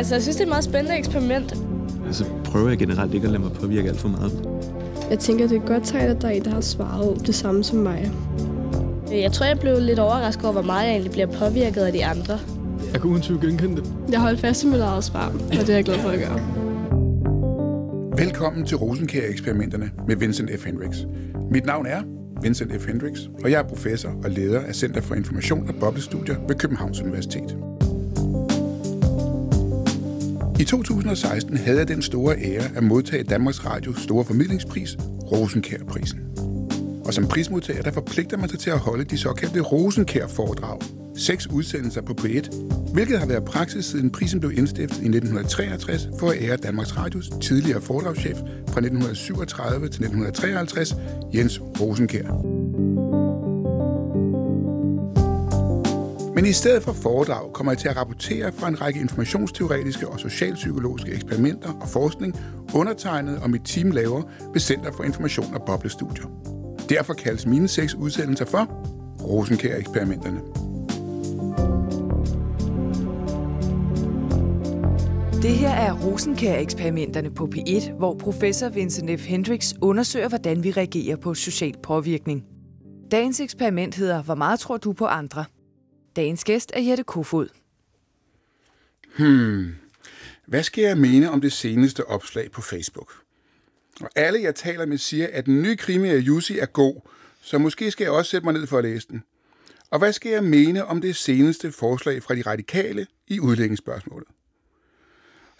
altså, jeg synes, det er et meget spændende eksperiment. Så prøver jeg generelt ikke at lade mig påvirke alt for meget. Jeg tænker, det er godt tegn, at der er en, der har svaret det samme som mig. Jeg tror, jeg blev lidt overrasket over, hvor meget jeg egentlig bliver påvirket af de andre. Jeg kan uden tvivl genkende det. Jeg holdt fast i mit eget svar, og det er jeg glad for at gøre. Velkommen til Rosenkær-eksperimenterne med Vincent F. Hendricks. Mit navn er Vincent F. Hendricks, og jeg er professor og leder af Center for Information og Boblestudier ved Københavns Universitet. I 2016 havde jeg den store ære at modtage Danmarks Radios store formidlingspris, Rosenkærprisen. Og som prismodtager, der forpligter man sig til at holde de såkaldte Rosenkær-foredrag. Seks udsendelser på P1, hvilket har været praksis siden prisen blev indstiftet i 1963 for at ære Danmarks Radios tidligere foredragschef fra 1937 til 1953, Jens Rosenkær. Men i stedet for foredrag kommer jeg til at rapportere fra en række informationsteoretiske og socialpsykologiske eksperimenter og forskning, undertegnet og mit team laver ved Center for Information og Boblestudier. Derfor kaldes mine seks udsendelser for Rosenkær-eksperimenterne. Det her er Rosenkær-eksperimenterne på P1, hvor professor Vincent F. Hendricks undersøger, hvordan vi reagerer på social påvirkning. Dagens eksperiment hedder Hvor meget tror du på andre? Dagens gæst er Jette Kofod. Hmm. Hvad skal jeg mene om det seneste opslag på Facebook? Og alle, jeg taler med, siger, at den nye krimi af Jussi er god, så måske skal jeg også sætte mig ned for at læse den. Og hvad skal jeg mene om det seneste forslag fra de radikale i udlægningsspørgsmålet?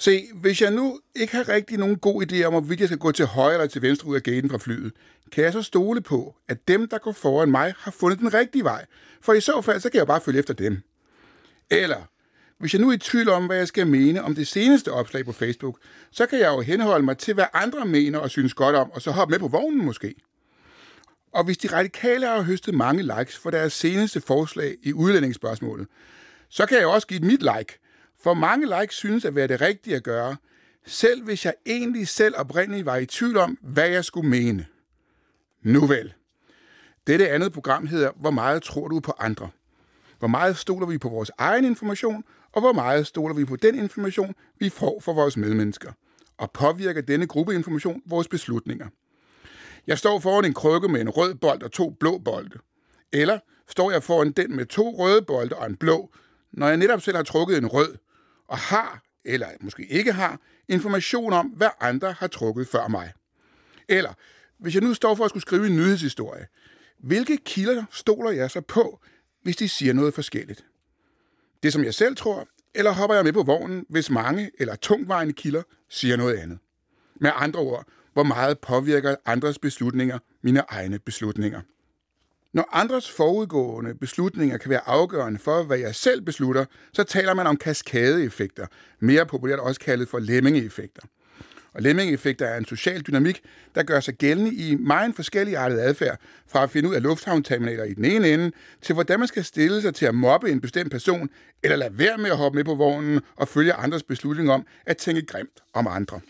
Se, hvis jeg nu ikke har rigtig nogen god idé om, hvorvidt jeg skal gå til højre eller til venstre ud af gaten fra flyet, kan jeg så stole på, at dem, der går foran mig, har fundet den rigtige vej. For i så fald, så kan jeg bare følge efter dem. Eller, hvis jeg nu er i tvivl om, hvad jeg skal mene om det seneste opslag på Facebook, så kan jeg jo henholde mig til, hvad andre mener og synes godt om, og så hoppe med på vognen måske. Og hvis de radikale har høstet mange likes for deres seneste forslag i udlændingsspørgsmålet, så kan jeg også give et mit like, for mange likes synes at være det rigtige at gøre, selv hvis jeg egentlig selv oprindeligt var i tvivl om, hvad jeg skulle mene. Nu vel. Dette andet program hedder Hvor meget tror du på andre? Hvor meget stoler vi på vores egen information, og hvor meget stoler vi på den information, vi får fra vores medmennesker? Og påvirker denne gruppeinformation vores beslutninger? Jeg står foran en krykke med en rød bold og to blå bolde. Eller står jeg foran den med to røde bolde og en blå, når jeg netop selv har trukket en rød, og har, eller måske ikke har, information om, hvad andre har trukket før mig. Eller, hvis jeg nu står for at skulle skrive en nyhedshistorie, hvilke kilder stoler jeg så på, hvis de siger noget forskelligt? Det som jeg selv tror, eller hopper jeg med på vognen, hvis mange eller tungvejende kilder siger noget andet? Med andre ord, hvor meget påvirker andres beslutninger mine egne beslutninger? Når andres forudgående beslutninger kan være afgørende for, hvad jeg selv beslutter, så taler man om kaskadeeffekter, mere populært også kaldet for lemmingeeffekter. Og lemmingeeffekter er en social dynamik, der gør sig gældende i meget forskellige artede adfærd, fra at finde ud af lufthavnterminaler i den ene ende, til hvordan man skal stille sig til at mobbe en bestemt person, eller lade være med at hoppe med på vognen og følge andres beslutning om at tænke grimt om andre.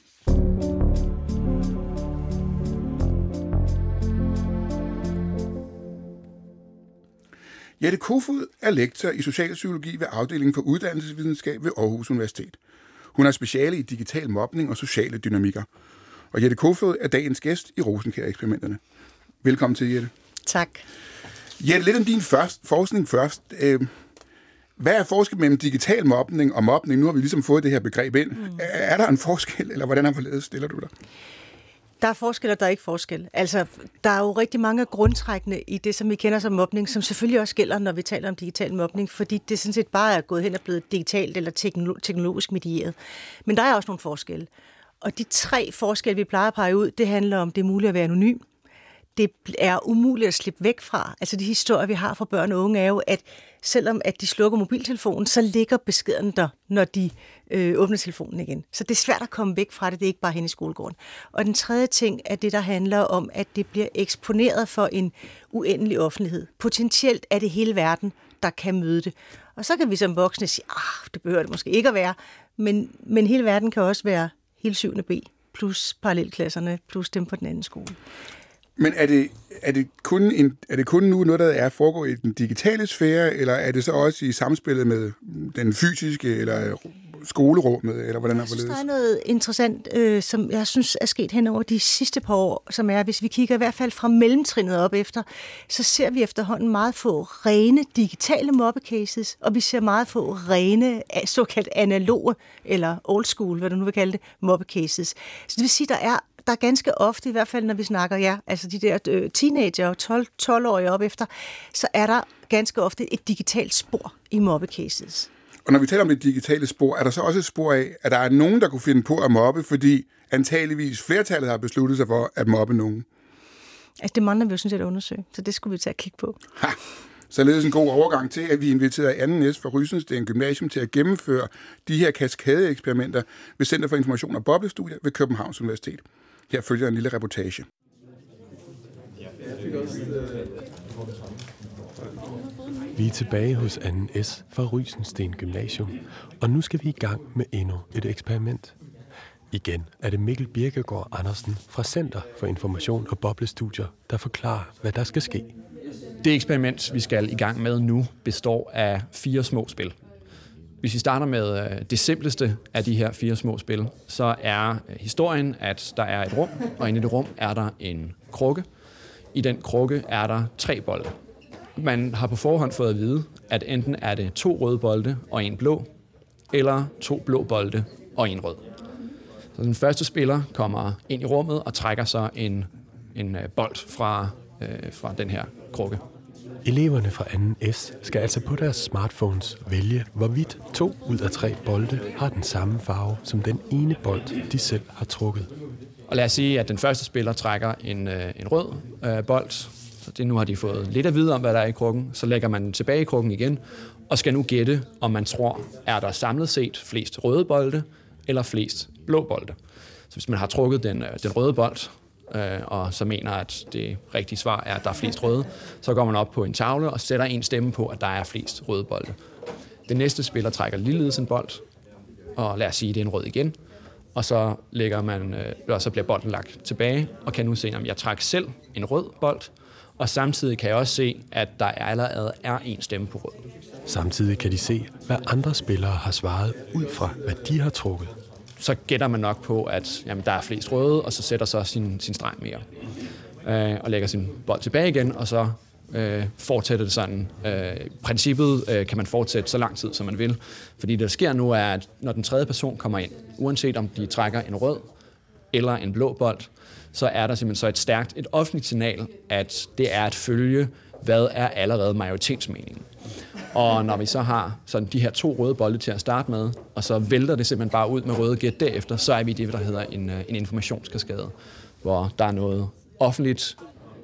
Jette Kofod er lektor i socialpsykologi ved afdelingen for uddannelsesvidenskab ved Aarhus Universitet. Hun er speciale i digital mobning og sociale dynamikker. Og Jette Kofod er dagens gæst i Rosenkær-eksperimenterne. Velkommen til, Jette. Tak. Jette, lidt om din først, forskning først. Øh, hvad er forskellen mellem digital mobning og mobning? Nu har vi ligesom fået det her begreb ind. Mm. Er der en forskel, eller hvordan er stiller du dig? Der er forskel, og der er ikke forskel. Altså, der er jo rigtig mange grundtrækkende i det, som vi kender som mobning, som selvfølgelig også gælder, når vi taler om digital mobning, fordi det sådan set bare er gået hen og blevet digitalt eller teknologisk medieret. Men der er også nogle forskelle. Og de tre forskelle, vi plejer at pege ud, det handler om, det er muligt at være anonym, det er umuligt at slippe væk fra. Altså de historier, vi har fra børn og unge, er jo, at selvom at de slukker mobiltelefonen, så ligger beskeden der, når de øh, åbner telefonen igen. Så det er svært at komme væk fra det, det er ikke bare hen i skolegården. Og den tredje ting er det, der handler om, at det bliver eksponeret for en uendelig offentlighed. Potentielt er det hele verden, der kan møde det. Og så kan vi som voksne sige, ah, det behøver det måske ikke at være, men, men hele verden kan også være hele 7. B, plus parallelklasserne, plus dem på den anden skole. Men er det, er, det kun en, er det kun nu noget, der er foregået i den digitale sfære, eller er det så også i samspillet med den fysiske eller skolerummet, eller hvordan er synes, der er noget interessant, øh, som jeg synes er sket hen over de sidste par år, som er, hvis vi kigger i hvert fald fra mellemtrinnet op efter, så ser vi efterhånden meget få rene digitale mobbecases, og vi ser meget få rene såkaldt analoge, eller old school, hvad du nu vil kalde det, mobbecases. Så det vil sige, der er der er ganske ofte, i hvert fald når vi snakker, ja, altså de der øh, teenager, 12, 12-årige op efter, så er der ganske ofte et digitalt spor i mobbecases. Og når vi taler om det digitale spor, er der så også et spor af, at der er nogen, der kunne finde på at mobbe, fordi antageligvis flertallet har besluttet sig for at mobbe nogen? Altså, det mangler vi jo sådan set at undersøge, så det skulle vi tage at kigge på. Ha! Således en god overgang til, at vi inviterede anden næst fra Rysensten Gymnasium til at gennemføre de her kaskadeeksperimenter ved Center for Information og Boblestudier ved Københavns Universitet. Her følger en lille reportage. Vi er tilbage hos 2. S fra Rysensten Gymnasium, og nu skal vi i gang med endnu et eksperiment. Igen er det Mikkel Birkegaard Andersen fra Center for Information og Boblestudier, der forklarer, hvad der skal ske. Det eksperiment, vi skal i gang med nu, består af fire små spil. Hvis vi starter med øh, det simpleste af de her fire små spil, så er øh, historien, at der er et rum, og inde i det rum er der en krukke. I den krukke er der tre bolde. Man har på forhånd fået at vide, at enten er det to røde bolde og en blå, eller to blå bolde og en rød. Så den første spiller kommer ind i rummet og trækker så en, en øh, bold fra, øh, fra den her krukke. Eleverne fra 2. S skal altså på deres smartphones vælge, hvorvidt to ud af tre bolde har den samme farve som den ene bold, de selv har trukket. Og lad os sige, at den første spiller trækker en, øh, en rød øh, bold. Så det, nu har de fået lidt at vide om, hvad der er i krukken. Så lægger man den tilbage i krukken igen, og skal nu gætte, om man tror, er der samlet set flest røde bolde, eller flest blå bolde. Så hvis man har trukket den, øh, den røde bold, øh, og så mener, at det rigtige svar er, at der er flest røde, så går man op på en tavle og sætter en stemme på, at der er flest røde bolde. Den næste spiller trækker ligeledes en bold, og lad os sige, at det er en rød igen, og så, lægger man, øh, og så bliver bolden lagt tilbage, og kan nu se, om jeg trækker selv en rød bold, og samtidig kan jeg også se, at der allerede er en stemme på rød. Samtidig kan de se, hvad andre spillere har svaret ud fra, hvad de har trukket så gætter man nok på, at jamen, der er flest røde, og så sætter så sin, sin streg mere. Øh, og lægger sin bold tilbage igen, og så øh, fortsætter det sådan. Øh, princippet øh, kan man fortsætte så lang tid, som man vil. Fordi det, der sker nu, er, at når den tredje person kommer ind, uanset om de trækker en rød eller en blå bold, så er der simpelthen så et stærkt, et offentligt signal, at det er at følge, hvad er allerede majoritetsmeningen. Og når vi så har sådan de her to røde bolde til at starte med, og så vælter det simpelthen bare ud med røde gæt derefter, så er vi i det, der hedder en, øh, en informationskaskade, hvor der er noget offentligt,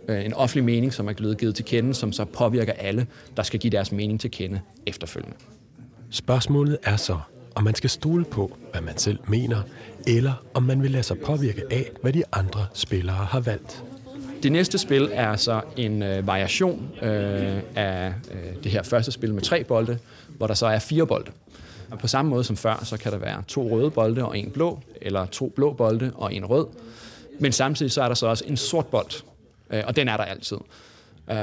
øh, en offentlig mening, som er blevet givet til kende, som så påvirker alle, der skal give deres mening til kende efterfølgende. Spørgsmålet er så, om man skal stole på, hvad man selv mener, eller om man vil lade sig påvirke af, hvad de andre spillere har valgt. Det næste spil er så en øh, variation øh, af øh, det her første spil med tre bolde, hvor der så er fire bolde. Og på samme måde som før, så kan der være to røde bolde og en blå, eller to blå bolde og en rød. Men samtidig så er der så også en sort bold, øh, og den er der altid.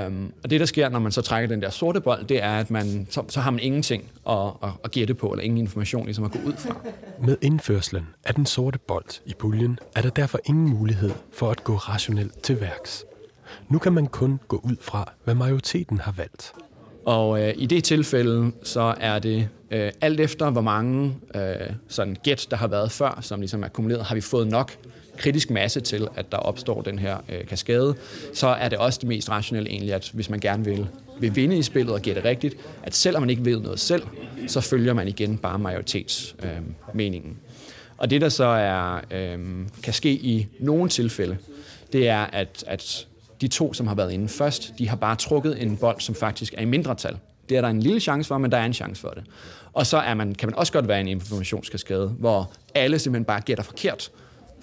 Um, og det, der sker, når man så trækker den der sorte bold, det er, at man, så, så har man ingenting at, at, at gætte på, eller ingen information ligesom at gå ud fra. Med indførslen af den sorte bold i puljen, er der derfor ingen mulighed for at gå rationelt til værks. Nu kan man kun gå ud fra, hvad majoriteten har valgt. Og øh, i det tilfælde, så er det øh, alt efter, hvor mange øh, sådan gæt, der har været før, som ligesom er akkumuleret, har vi fået nok kritisk masse til, at der opstår den her øh, kaskade, så er det også det mest rationelle egentlig, at hvis man gerne vil, vil vinde i spillet og gætte rigtigt, at selvom man ikke ved noget selv, så følger man igen bare majoritetsmeningen. Øh, og det, der så er, øh, kan ske i nogle tilfælde, det er, at, at de to, som har været inde først, de har bare trukket en bold, som faktisk er i mindretal. Det er der en lille chance for, men der er en chance for det. Og så er man, kan man også godt være en informationskaskade, hvor alle simpelthen bare gætter forkert,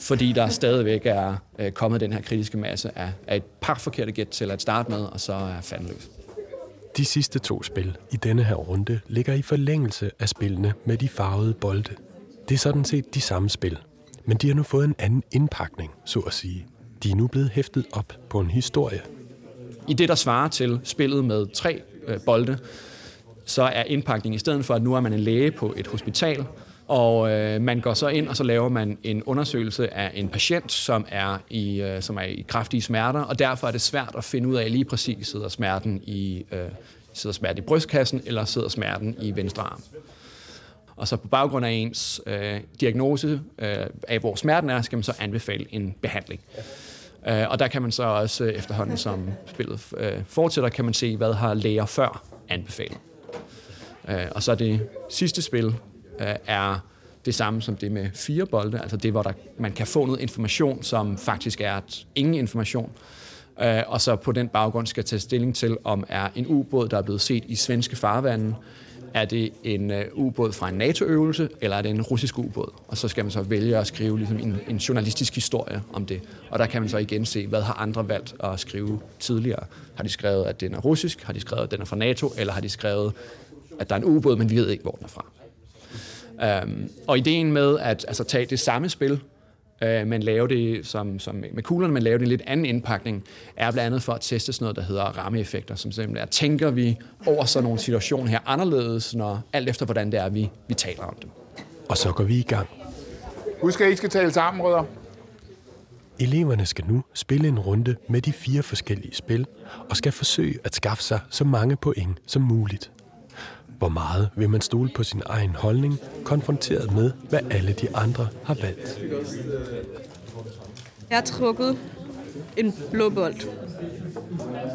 fordi der stadigvæk er øh, kommet den her kritiske masse af, af et par forkerte gæt til at starte med, og så er fandløs. De sidste to spil i denne her runde ligger i forlængelse af spillene med de farvede bolde. Det er sådan set de samme spil, men de har nu fået en anden indpakning, så at sige. De er nu blevet hæftet op på en historie. I det, der svarer til spillet med tre øh, bolde, så er indpakningen i stedet for, at nu er man en læge på et hospital, og øh, man går så ind, og så laver man en undersøgelse af en patient, som er i, øh, som er i kraftige smerter, og derfor er det svært at finde ud af lige præcis, sidder smerten i, øh, sidder smerten i brystkassen, eller sidder smerten i venstre arm. Og så på baggrund af ens øh, diagnose øh, af, hvor smerten er, skal man så anbefale en behandling. Øh, og der kan man så også øh, efterhånden, som spillet øh, fortsætter, kan man se, hvad har læger før anbefalet. Øh, og så det sidste spil øh, er det samme som det med fire bolde, altså det, hvor der, man kan få noget information, som faktisk er et, ingen information, øh, og så på den baggrund skal tage stilling til, om er en ubåd, der er blevet set i svenske farvande, er det en øh, ubåd fra en NATO-øvelse, eller er det en russisk ubåd? Og så skal man så vælge at skrive ligesom en, en journalistisk historie om det. Og der kan man så igen se, hvad har andre valgt at skrive tidligere. Har de skrevet, at den er russisk? Har de skrevet, at den er fra NATO? Eller har de skrevet, at der er en ubåd, men vi ved ikke, hvor den er fra? Um, og ideen med at altså, tage det samme spil, øh, men lave det som, som med kuglerne, men lave det i en lidt anden indpakning, er blandt andet for at teste sådan noget, der hedder rammeeffekter, som simpelthen er, tænker vi over sådan nogle situationer her anderledes, når alt efter hvordan det er, vi, vi taler om dem. Og så går vi i gang. Husk, at I skal tale sammen, rødder. Eleverne skal nu spille en runde med de fire forskellige spil, og skal forsøge at skaffe sig så mange point som muligt. Hvor meget vil man stole på sin egen holdning, konfronteret med, hvad alle de andre har valgt? Jeg har trukket en blå bold.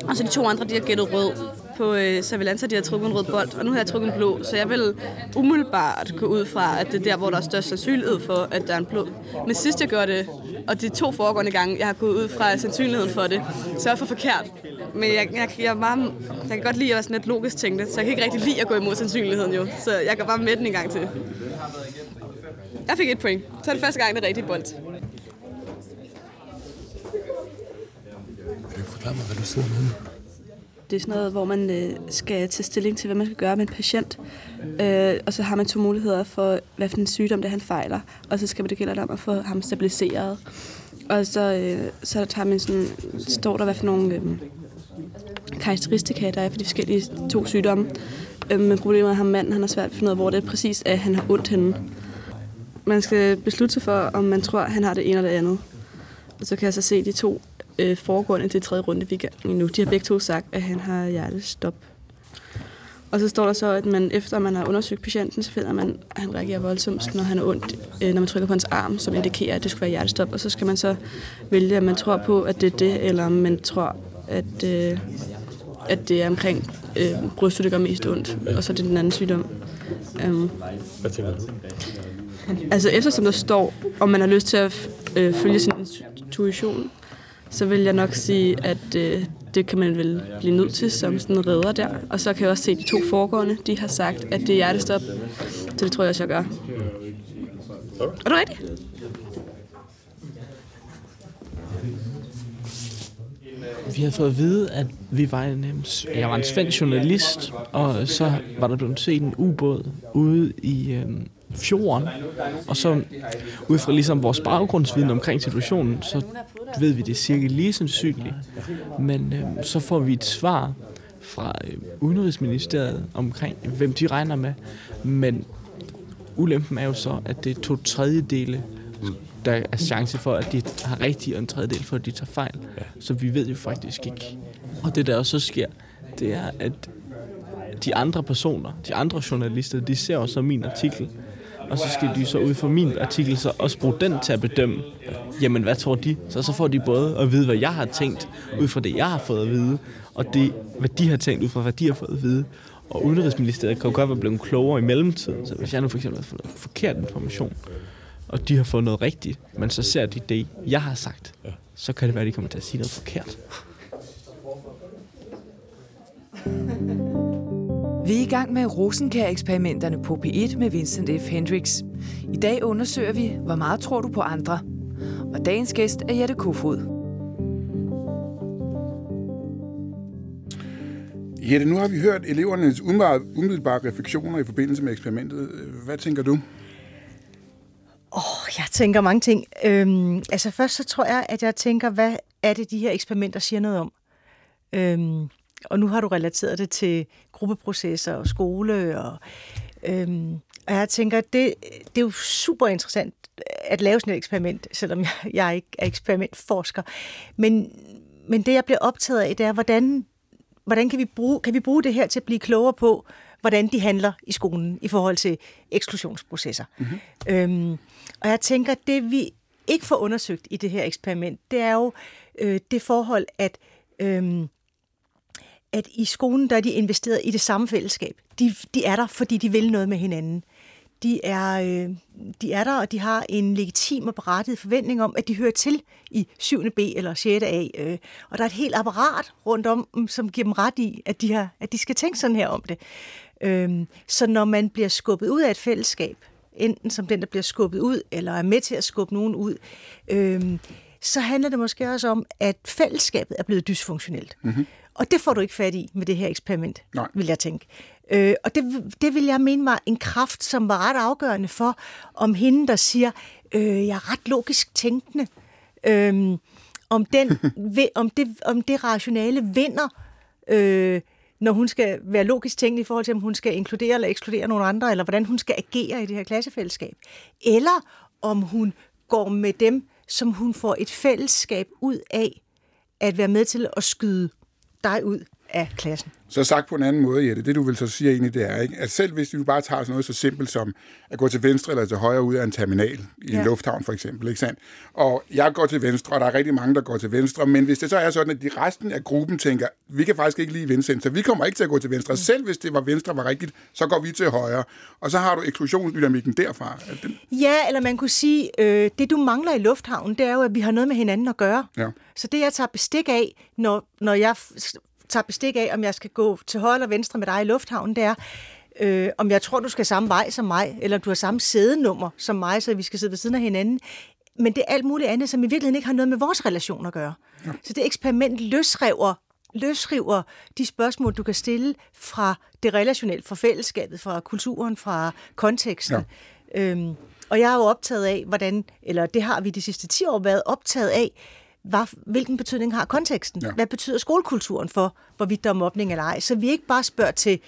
Og så de to andre, de har gættet rød. På øh, Savilanta, de har trukket en rød bold, og nu har jeg trukket en blå. Så jeg vil umiddelbart gå ud fra, at det er der, hvor der er størst sandsynlighed for, at der er en blå. Men sidst jeg gør det, og de to foregående gange, jeg har gået ud fra sandsynligheden for det, så er jeg for forkert. Men jeg, jeg, jeg, er meget, jeg kan godt lide at være sådan lidt logisk tænkte, så jeg kan ikke rigtig lide at gå imod sandsynligheden jo. Så jeg går bare med den en gang til. Jeg fik et point. Så er det første gang, det er rigtig bold. Kan du forklare mig, hvad du sidder med? Det er sådan noget, hvor man øh, skal tage stilling til, hvad man skal gøre med en patient. Øh, og så har man to muligheder for, hvad for en sygdom det er, han fejler. Og så skal man det gælder om at få ham stabiliseret. Og så, øh, så tager man sådan, står der, hvad for nogle øh, karakteristika, der er for de forskellige to sygdomme. Øh, men problemet er, at ham manden han har svært ved at finde ud af, hvor det er præcis, at han har ondt henne. Man skal beslutte sig for, om man tror, at han har det ene eller det andet. Og så kan jeg så se de to øh, foregående til tredje runde, vi er i gang nu. De har begge to sagt, at han har hjertestop. Og så står der så, at man efter man har undersøgt patienten, så finder man, at han reagerer voldsomt, når han er ondt, øh, når man trykker på hans arm, som indikerer, at det skal være hjertestop. Og så skal man så vælge, om man tror på, at det er det, eller om man tror, at, øh, at det er omkring øh, brystet, det gør mest ondt, og så er det den anden sygdom. Um, Hvad tænker du? Altså eftersom der står, om man har lyst til at øh, følge sin intuition, så vil jeg nok sige, at øh, det kan man vel blive nødt til som sådan en redder der. Og så kan jeg også se, at de to foregående, de har sagt, at det er hjertestop. Så det tror jeg også, jeg gør. Er du rigtig? Vi havde fået at vide, at vi var en, jeg var en svensk journalist, og så var der blevet set en ubåd ude i øh, fjorden. Og så ud fra ligesom vores baggrundsviden omkring situationen, så ved vi, det er cirka lige sandsynligt. Men øhm, så får vi et svar fra øhm, Udenrigsministeriet omkring, hvem de regner med. Men ulempen er jo så, at det er to tredjedele, der er chance for, at de har rigtigt, og en tredjedel for, at de tager fejl. Så vi ved jo faktisk ikke. Og det der også så sker, det er, at de andre personer, de andre journalister, de ser jo så min artikel, og så skal de så ud fra min artikel så også bruge den til at bedømme, jamen hvad tror de? Så så får de både at vide, hvad jeg har tænkt, ud fra det, jeg har fået at vide, og det, hvad de har tænkt, ud fra hvad de har fået at vide. Og Udenrigsministeriet kan jo godt være blevet klogere i mellemtiden, så hvis jeg nu for eksempel har fået forkert information, og de har fået noget rigtigt, men så ser de det, jeg har sagt, så kan det være, at de kommer til at sige noget forkert. Vi er i gang med Rosenkær-eksperimenterne på P1 med Vincent F. Hendricks. I dag undersøger vi, hvor meget tror du på andre? Og dagens gæst er Jette Kofod. Jette, nu har vi hørt elevernes umiddelbare, refleksioner i forbindelse med eksperimentet. Hvad tænker du? Åh, oh, jeg tænker mange ting. Øhm, altså først så tror jeg, at jeg tænker, hvad er det, de her eksperimenter siger noget om? Øhm, og nu har du relateret det til gruppeprocesser og skole, og øhm, Og jeg tænker, det, det er jo super interessant at lave sådan et eksperiment, selvom jeg, jeg ikke er eksperimentforsker. Men, men det, jeg bliver optaget af, det er, hvordan, hvordan kan, vi bruge, kan vi bruge det her til at blive klogere på, hvordan de handler i skolen i forhold til eksklusionsprocesser. Mm-hmm. Øhm, og jeg tænker, det vi ikke får undersøgt i det her eksperiment, det er jo øh, det forhold, at, øh, at i skolen, der er de investeret i det samme fællesskab. De, de er der, fordi de vil noget med hinanden. De er, øh, de er der, og de har en legitim og berettiget forventning om, at de hører til i 7. B eller 6. A. Øh, og der er et helt apparat rundt om, som giver dem ret i, at de, har, at de skal tænke sådan her om det. Øh, så når man bliver skubbet ud af et fællesskab, enten som den, der bliver skubbet ud, eller er med til at skubbe nogen ud, øh, så handler det måske også om, at fællesskabet er blevet dysfunktionelt. Mm-hmm. Og det får du ikke fat i med det her eksperiment, Nej. vil jeg tænke. Øh, og det, det vil jeg mene mig en kraft, som var ret afgørende for, om hende, der siger, øh, jeg er ret logisk tænkende, øh, om, den, om, det, om det rationale vinder, øh, når hun skal være logisk tænkende i forhold til, om hun skal inkludere eller ekskludere nogle andre, eller hvordan hun skal agere i det her klassefællesskab. Eller om hun går med dem, som hun får et fællesskab ud af at være med til at skyde dig ud af klassen. Så sagt på en anden måde, Jette, det du vil så sige egentlig, det er, ikke? at selv hvis du bare tager sådan noget så simpelt som at gå til venstre eller til højre ud af en terminal i en ja. lufthavn for eksempel, ikke sandt? Og jeg går til venstre, og der er rigtig mange, der går til venstre, men hvis det så er sådan, at de resten af gruppen tænker, vi kan faktisk ikke lige venstre, så vi kommer ikke til at gå til venstre. Mm. Selv hvis det var venstre var rigtigt, så går vi til højre. Og så har du eksklusionsdynamikken derfra. Den... Ja, eller man kunne sige, øh, det du mangler i lufthavnen, det er jo, at vi har noget med hinanden at gøre. Ja. Så det, jeg tager bestik af, når, når jeg tager bestik af, om jeg skal gå til højre eller venstre med dig i lufthavnen, det er, øh, om jeg tror, du skal samme vej som mig, eller du har samme sædenummer som mig, så vi skal sidde ved siden af hinanden. Men det er alt muligt andet, som i virkeligheden ikke har noget med vores relation at gøre. Ja. Så det eksperiment løsriver, løsriver de spørgsmål, du kan stille fra det relationelle, fra fællesskabet, fra kulturen, fra konteksten. Ja. Øhm, og jeg er jo optaget af, hvordan, eller det har vi de sidste 10 år været optaget af, hvad, hvilken betydning har konteksten? Ja. Hvad betyder skolekulturen for, hvorvidt der er mobning eller ej? Så vi ikke bare spørger til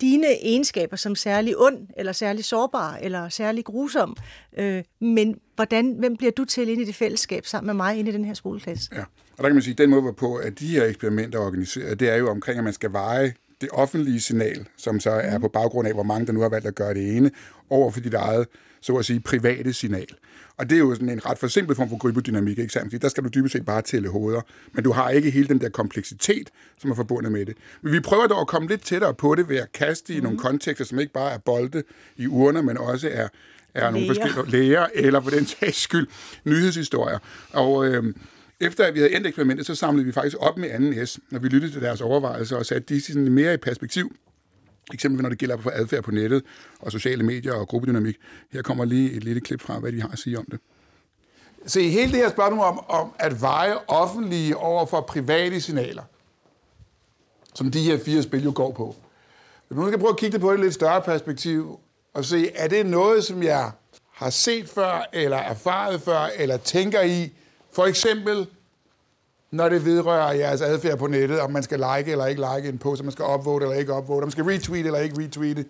dine egenskaber som særlig ond, eller særlig sårbar, eller særlig grusom, øh, men hvordan, hvem bliver du til ind i det fællesskab sammen med mig inde i den her skoleklasse? Ja, og der kan man sige, at den måde, hvorpå at de her eksperimenter er organiseret, det er jo omkring, at man skal veje det offentlige signal, som så er mhm. på baggrund af, hvor mange der nu har valgt at gøre det ene, over for dit eget, så at sige, private signal. Og det er jo sådan en ret for simpel form for gruppedynamik, ikke sandt? Der skal du dybest set bare tælle hoveder, men du har ikke hele den der kompleksitet, som er forbundet med det. Men vi prøver dog at komme lidt tættere på det ved at kaste i mm. nogle kontekster, som ikke bare er bolde i urner, men også er, er nogle forskellige læger, eller på den sags skyld nyhedshistorier. Og øh, efter at vi havde endt eksperimentet, så samlede vi faktisk op med anden S, når vi lyttede til deres overvejelser og satte de sådan mere i perspektiv. Eksempelvis når det gælder på adfærd på nettet og sociale medier og gruppedynamik. Her kommer lige et lille klip fra, hvad de har at sige om det. Se, hele det her spørgsmål om, om at veje offentlige over for private signaler, som de her fire spil jo går på. Hvis man skal prøve at kigge det på et lidt større perspektiv og se, er det noget, som jeg har set før, eller erfaret før, eller tænker i, for eksempel når det vedrører jeres adfærd på nettet, om man skal like eller ikke like en post, om man skal upvote eller ikke upvote, om man skal retweet eller ikke retweete.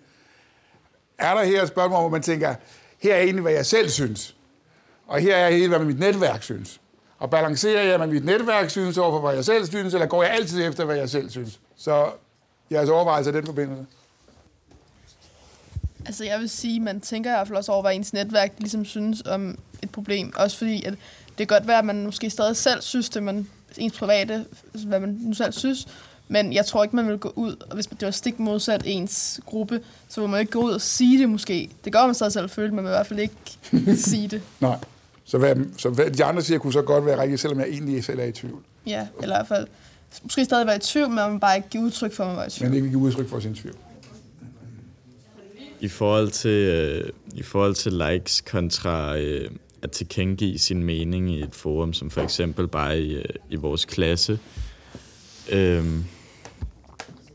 Er der her et spørgsmål, hvor man tænker, her er egentlig, hvad jeg selv synes, og her er helt, hvad mit netværk synes. Og balancerer jeg med mit netværk synes overfor, hvad jeg selv synes, eller går jeg altid efter, hvad jeg selv synes? Så jeres overvejelser i den forbindelse? Altså jeg vil sige, man tænker i hvert fald også over, hvad ens netværk ligesom synes om et problem. Også fordi, at det kan godt være, at man måske stadig selv synes det, man ens private, hvad man nu selv synes. Men jeg tror ikke, man vil gå ud, og hvis det var stik modsat ens gruppe, så vil man ikke gå ud og sige det måske. Det gør man så selv føle, men man vil i hvert fald ikke sige det. Nej. Så, hvad, så hvad de andre siger, kunne så godt være rigtigt, selvom jeg egentlig selv er i tvivl. Ja, eller i hvert fald måske stadig være i tvivl, men man bare ikke give udtryk for, at man var i tvivl. Men ikke give udtryk for sin tvivl. I forhold til, øh, i forhold til likes kontra øh, at tilkendegive sin mening i et forum, som for eksempel bare i, øh, i vores klasse, øhm,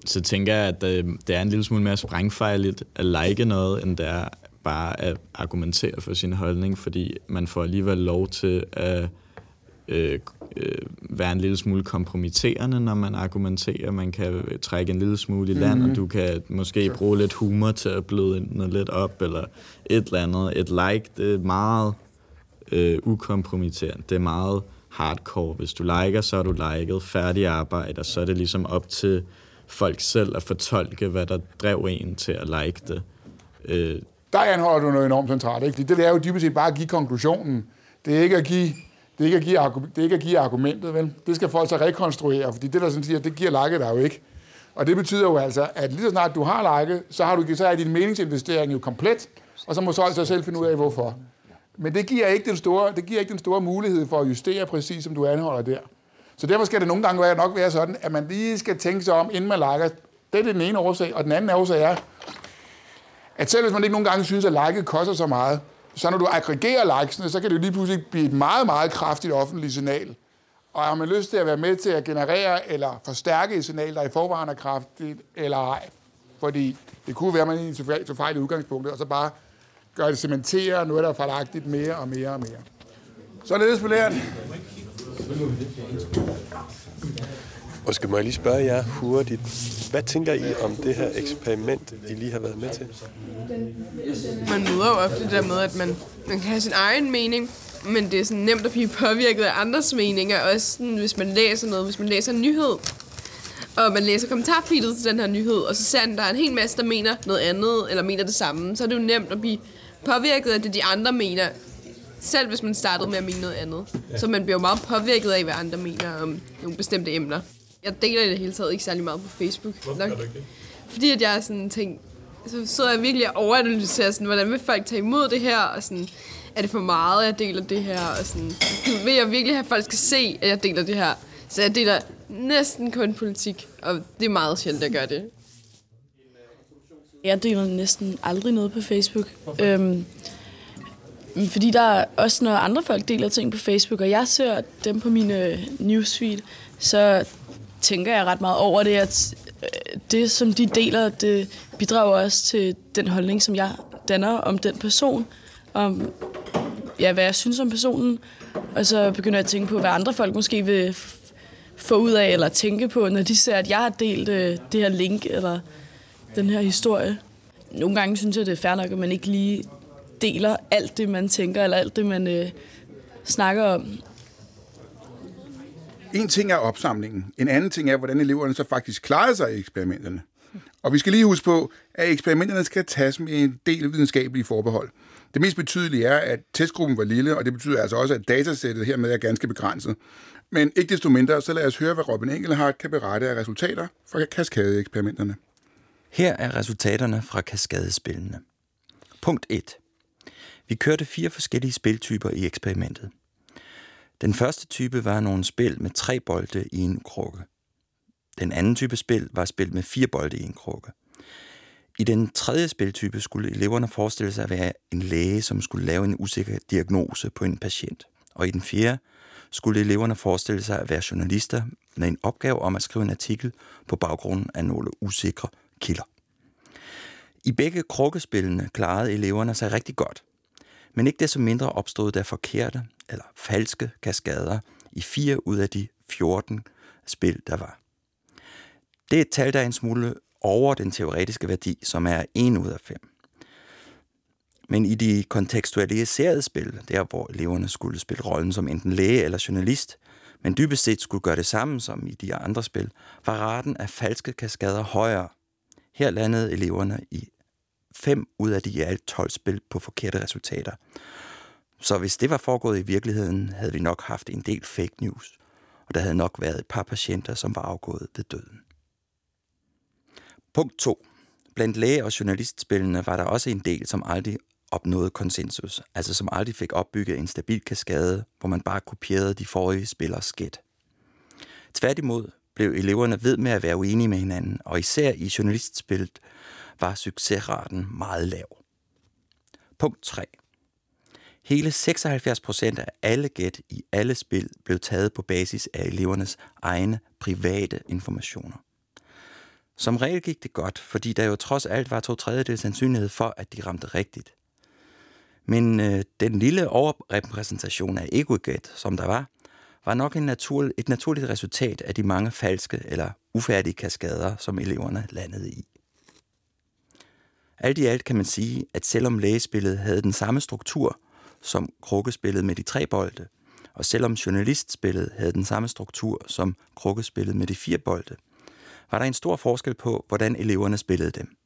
så tænker jeg, at det, det er en lille smule mere sprængfejligt at like noget, end det er bare at argumentere for sin holdning, fordi man får alligevel lov til at øh, øh, være en lille smule kompromitterende, når man argumenterer. Man kan trække en lille smule i land, mm. og du kan måske bruge lidt humor til at bløde noget lidt op, eller et eller andet. Et like, det er meget øh, ukompromitterende. Det er meget hardcore. Hvis du liker, så er du liket. Færdig arbejde, og så er det ligesom op til folk selv at fortolke, hvad der drev en til at like det. Øh. Der anholder du noget enormt centralt, ikke? Det er jo dybest set bare at give konklusionen. Det er ikke at give det er ikke at give, det er ikke at give argumentet, vel? Det skal folk så rekonstruere, fordi det, der sådan siger, det giver like der jo ikke. Og det betyder jo altså, at lige så snart du har liket, så, har du, så er din meningsinvestering jo komplet, og så må folk så selv finde ud af, hvorfor. Men det giver ikke den store, det giver ikke den store mulighed for at justere præcis, som du anholder der. Så derfor skal det nogle gange være, nok være sådan, at man lige skal tænke sig om, inden man lakker. Det er den ene årsag. Og den anden årsag er, at selv hvis man ikke nogle gange synes, at liket koster så meget, så når du aggregerer likesene, så kan det lige pludselig blive et meget, meget kraftigt offentligt signal. Og har man lyst til at være med til at generere eller forstærke et signal, der i forvejen er kraftigt, eller ej. Fordi det kunne være, at man egentlig tog fejl i udgangspunktet, og så bare gør det cementere noget, der er fejlagtigt mere og mere og mere. Således på læreren. Og skal jeg lige spørge jer hurtigt, hvad tænker I om det her eksperiment, I lige har været med til? Man møder jo ofte det der med, at man, man kan have sin egen mening, men det er sådan nemt at blive påvirket af andres meninger, også sådan, hvis man læser noget, hvis man læser en nyhed, og man læser kommentarfeltet til den her nyhed, og så ser man, der er en hel masse, der mener noget andet, eller mener det samme, så er det jo nemt at blive påvirket af det, de andre mener, selv hvis man startede med at mene noget andet. Ja. Så man bliver jo meget påvirket af, hvad andre mener om nogle bestemte emner. Jeg deler i det hele taget ikke særlig meget på Facebook. Hvorfor nok. det Fordi at jeg er sådan tænkt, så sidder jeg virkelig og overanalyserer, sådan, hvordan vil folk tage imod det her, og sådan, er det for meget, at jeg deler det her, og sådan, vil jeg virkelig have, at folk skal se, at jeg deler det her. Så jeg deler næsten kun politik, og det er meget sjældent, at jeg gør det. Jeg deler næsten aldrig noget på Facebook. Øhm, fordi der er også, når andre folk deler ting på Facebook, og jeg ser dem på mine øh, newsfeed, så tænker jeg ret meget over det, at øh, det, som de deler, det bidrager også til den holdning, som jeg danner om den person, om ja, hvad jeg synes om personen, og så begynder jeg at tænke på, hvad andre folk måske vil få ud af, eller tænke på, når de ser, at jeg har delt øh, det her link, eller den her historie. Nogle gange synes jeg, det er fair nok, at man ikke lige deler alt det, man tænker, eller alt det, man øh, snakker om. En ting er opsamlingen. En anden ting er, hvordan eleverne så faktisk klarede sig i eksperimenterne. Og vi skal lige huske på, at eksperimenterne skal tages med en del videnskabelige forbehold. Det mest betydelige er, at testgruppen var lille, og det betyder altså også, at datasættet hermed er ganske begrænset. Men ikke desto mindre, så lad os høre, hvad Robin Engelhardt kan berette af resultater fra kaskadeeksperimenterne. Her er resultaterne fra kaskadespillene. Punkt 1. Vi kørte fire forskellige spiltyper i eksperimentet. Den første type var nogle spil med tre bolde i en krukke. Den anden type spil var spil med fire bolde i en krukke. I den tredje spiltype skulle eleverne forestille sig at være en læge, som skulle lave en usikker diagnose på en patient. Og i den fjerde skulle eleverne forestille sig at være journalister med en opgave om at skrive en artikel på baggrunden af nogle usikre kilder. I begge krukkespillene klarede eleverne sig rigtig godt. Men ikke desto mindre opstod der forkerte eller falske kaskader i fire ud af de 14 spil, der var. Det er et tal, der er en smule over den teoretiske værdi, som er 1 ud af 5. Men i de kontekstualiserede spil, der hvor eleverne skulle spille rollen som enten læge eller journalist, men dybest set skulle gøre det samme som i de andre spil, var raten af falske kaskader højere. Her landede eleverne i fem ud af de i alt 12 spil på forkerte resultater. Så hvis det var foregået i virkeligheden, havde vi nok haft en del fake news, og der havde nok været et par patienter, som var afgået ved døden. Punkt 2. Blandt læge- og journalistspillene var der også en del, som aldrig opnåede konsensus, altså som aldrig fik opbygget en stabil kaskade, hvor man bare kopierede de forrige spillers skæt. Tværtimod blev eleverne ved med at være uenige med hinanden, og især i journalistspillet var succesraten meget lav. Punkt 3. Hele 76 procent af alle gæt i alle spil blev taget på basis af elevernes egne private informationer. Som regel gik det godt, fordi der jo trods alt var to tredjedel sandsynlighed for, at de ramte rigtigt. Men øh, den lille overrepræsentation af ego som der var, var nok en natur, et naturligt resultat af de mange falske eller ufærdige kaskader, som eleverne landede i. Alt i alt kan man sige, at selvom lægespillet havde den samme struktur som krukkespillet med de tre bolde, og selvom journalistspillet havde den samme struktur som krukkespillet med de fire bolde, var der en stor forskel på, hvordan eleverne spillede dem.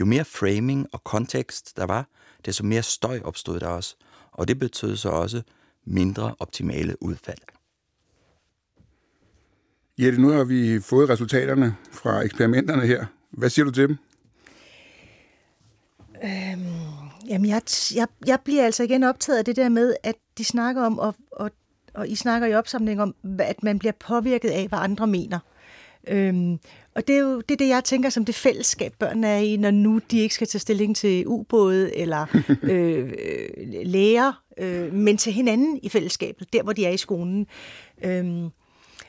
Jo mere framing og kontekst der var, desto mere støj opstod der også, og det betød så også mindre optimale udfald. Jette, nu har vi fået resultaterne fra eksperimenterne her. Hvad siger du til dem? Øhm, jamen, jeg, jeg, jeg bliver altså igen optaget af det der med, at de snakker om, og, og, og I snakker i opsamling om, at man bliver påvirket af, hvad andre mener. Øhm, og det er jo det, er det, jeg tænker som det fællesskab, børnene er i, når nu de ikke skal tage stilling til ubåde eller øh, læger, øh, men til hinanden i fællesskabet, der hvor de er i skolen. Øhm,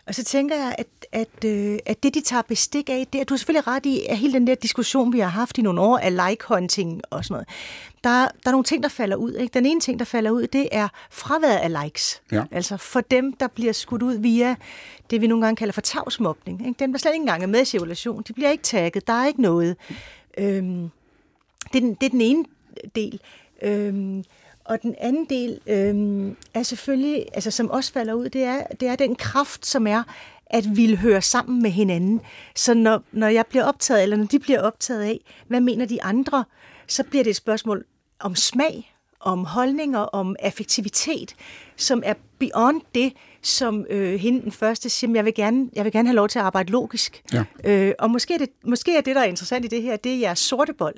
og så tænker jeg, at, at, øh, at det, de tager bestik af, det er, du har selvfølgelig ret i, at hele den der diskussion, vi har haft i nogle år af like-hunting og sådan noget, der, der er nogle ting, der falder ud. Ikke? Den ene ting, der falder ud, det er fraværet af likes. Ja. Altså for dem, der bliver skudt ud via det, vi nogle gange kalder for tavsmobning. Ikke? Dem, der slet ikke engang er med i cirkulation, de bliver ikke tagget, der er ikke noget. Øhm, det, er den, det er den ene del. Øhm, og den anden del øh, er selvfølgelig, altså som også falder ud, det er, det er den kraft, som er at ville høre sammen med hinanden. Så når, når jeg bliver optaget, eller når de bliver optaget af, hvad mener de andre, så bliver det et spørgsmål om smag, om holdninger, om affektivitet, som er beyond det, som øh, hende den første siger, jeg vil, gerne, jeg vil gerne have lov til at arbejde logisk. Ja. Øh, og måske er, det, måske er det, der er interessant i det her, det er jeres sorte bold.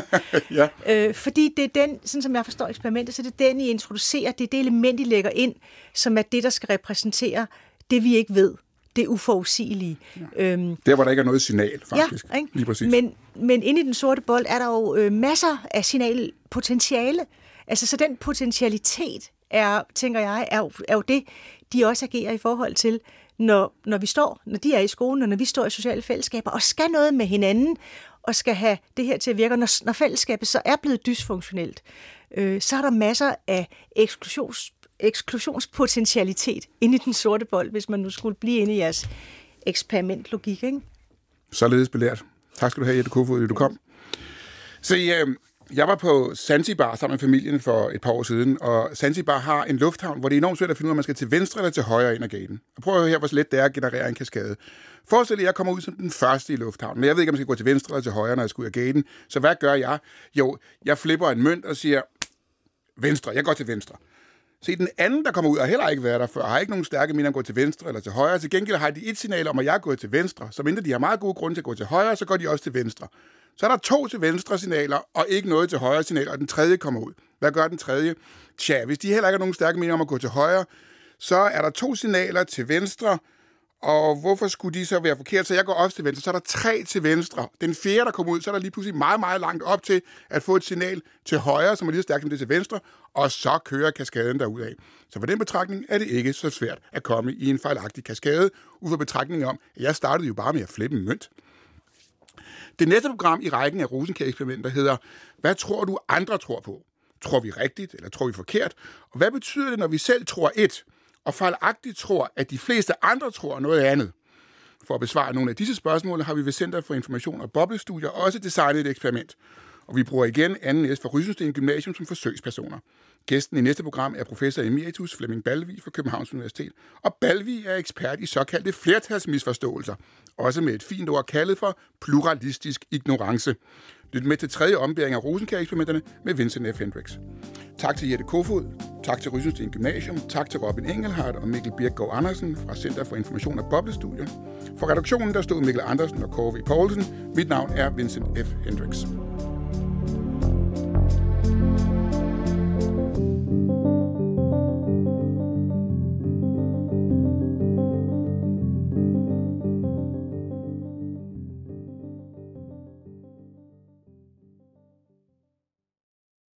ja. øh, fordi det er den, sådan som jeg forstår eksperimentet, så det er den, I introducerer, det er det element, I lægger ind, som er det, der skal repræsentere det, vi ikke ved. Det uforudsigelige. Ja. Øhm, Der, hvor der ikke er noget signal, faktisk. Ja, ikke? Lige præcis. Men, men inde i den sorte bold er der jo øh, masser af signalpotentiale. Altså, så den potentialitet er, tænker jeg, er jo, er jo det, de også agerer i forhold til, når, når vi står, når de er i skolen, og når vi står i sociale fællesskaber, og skal noget med hinanden, og skal have det her til at virke. Og når, når fællesskabet så er blevet dysfunktionelt, øh, så er der masser af eksklusions, eksklusionspotentialitet inde i den sorte bold, hvis man nu skulle blive inde i jeres eksperimentlogik, ikke? Således belært. Tak skal du have, Jette Kofod, at du kom. Så øh, jeg var på Zanzibar sammen med familien for et par år siden, og Zanzibar har en lufthavn, hvor det er enormt svært at finde ud af, om man skal til venstre eller til højre ind ad gaten. Og prøv at høre her, hvor let det er at generere en kaskade. Forestil dig, at jeg kommer ud som den første i lufthavnen, men jeg ved ikke, om jeg skal gå til venstre eller til højre, når jeg skal ud af gaten. Så hvad gør jeg? Jo, jeg flipper en mønt og siger, venstre, jeg går til venstre. Se, den anden, der kommer ud, har heller ikke været der før, har ikke nogen stærke mening om at gå til venstre eller til højre. Til gengæld har de et signal om, at jeg er gået til venstre. Så mindre de har meget gode grunde til at gå til højre, så går de også til venstre. Så er der to til venstre signaler, og ikke noget til højre signaler, og den tredje kommer ud. Hvad gør den tredje? Tja, hvis de heller ikke har nogen stærke mening om at gå til højre, så er der to signaler til venstre, og hvorfor skulle de så være forkert? Så jeg går også til venstre, så er der tre til venstre. Den fjerde, der kommer ud, så er der lige pludselig meget, meget langt op til at få et signal til højre, som er lige så stærkt som det til venstre, og så kører kaskaden derudad. Så for den betragtning er det ikke så svært at komme i en fejlagtig kaskade, ud fra betragtningen om, at jeg startede jo bare med at flippe en mønt. Det næste program i rækken af Rosenkær-eksperimenter hedder, hvad tror du andre tror på? Tror vi rigtigt, eller tror vi forkert? Og hvad betyder det, når vi selv tror et, og fejlagtigt tror, at de fleste andre tror noget andet? For at besvare nogle af disse spørgsmål har vi ved Center for Information og Boblestudier også designet et eksperiment. Og vi bruger igen anden S fra Rysensten Gymnasium som forsøgspersoner. Gæsten i næste program er professor emeritus Flemming Balvi fra Københavns Universitet. Og Balvi er ekspert i såkaldte flertalsmisforståelser, også med et fint ord kaldet for pluralistisk ignorance. Lyt med til tredje ombæring af Rosenkær-eksperimenterne med Vincent F. Hendricks. Tak til Jette Kofod, tak til Rysensten Gymnasium, tak til Robin Engelhardt og Mikkel Birkgaard Andersen fra Center for Information og Boblestudier. For redaktionen der stod Mikkel Andersen og Kåre V. Poulsen. Mit navn er Vincent F. Hendricks.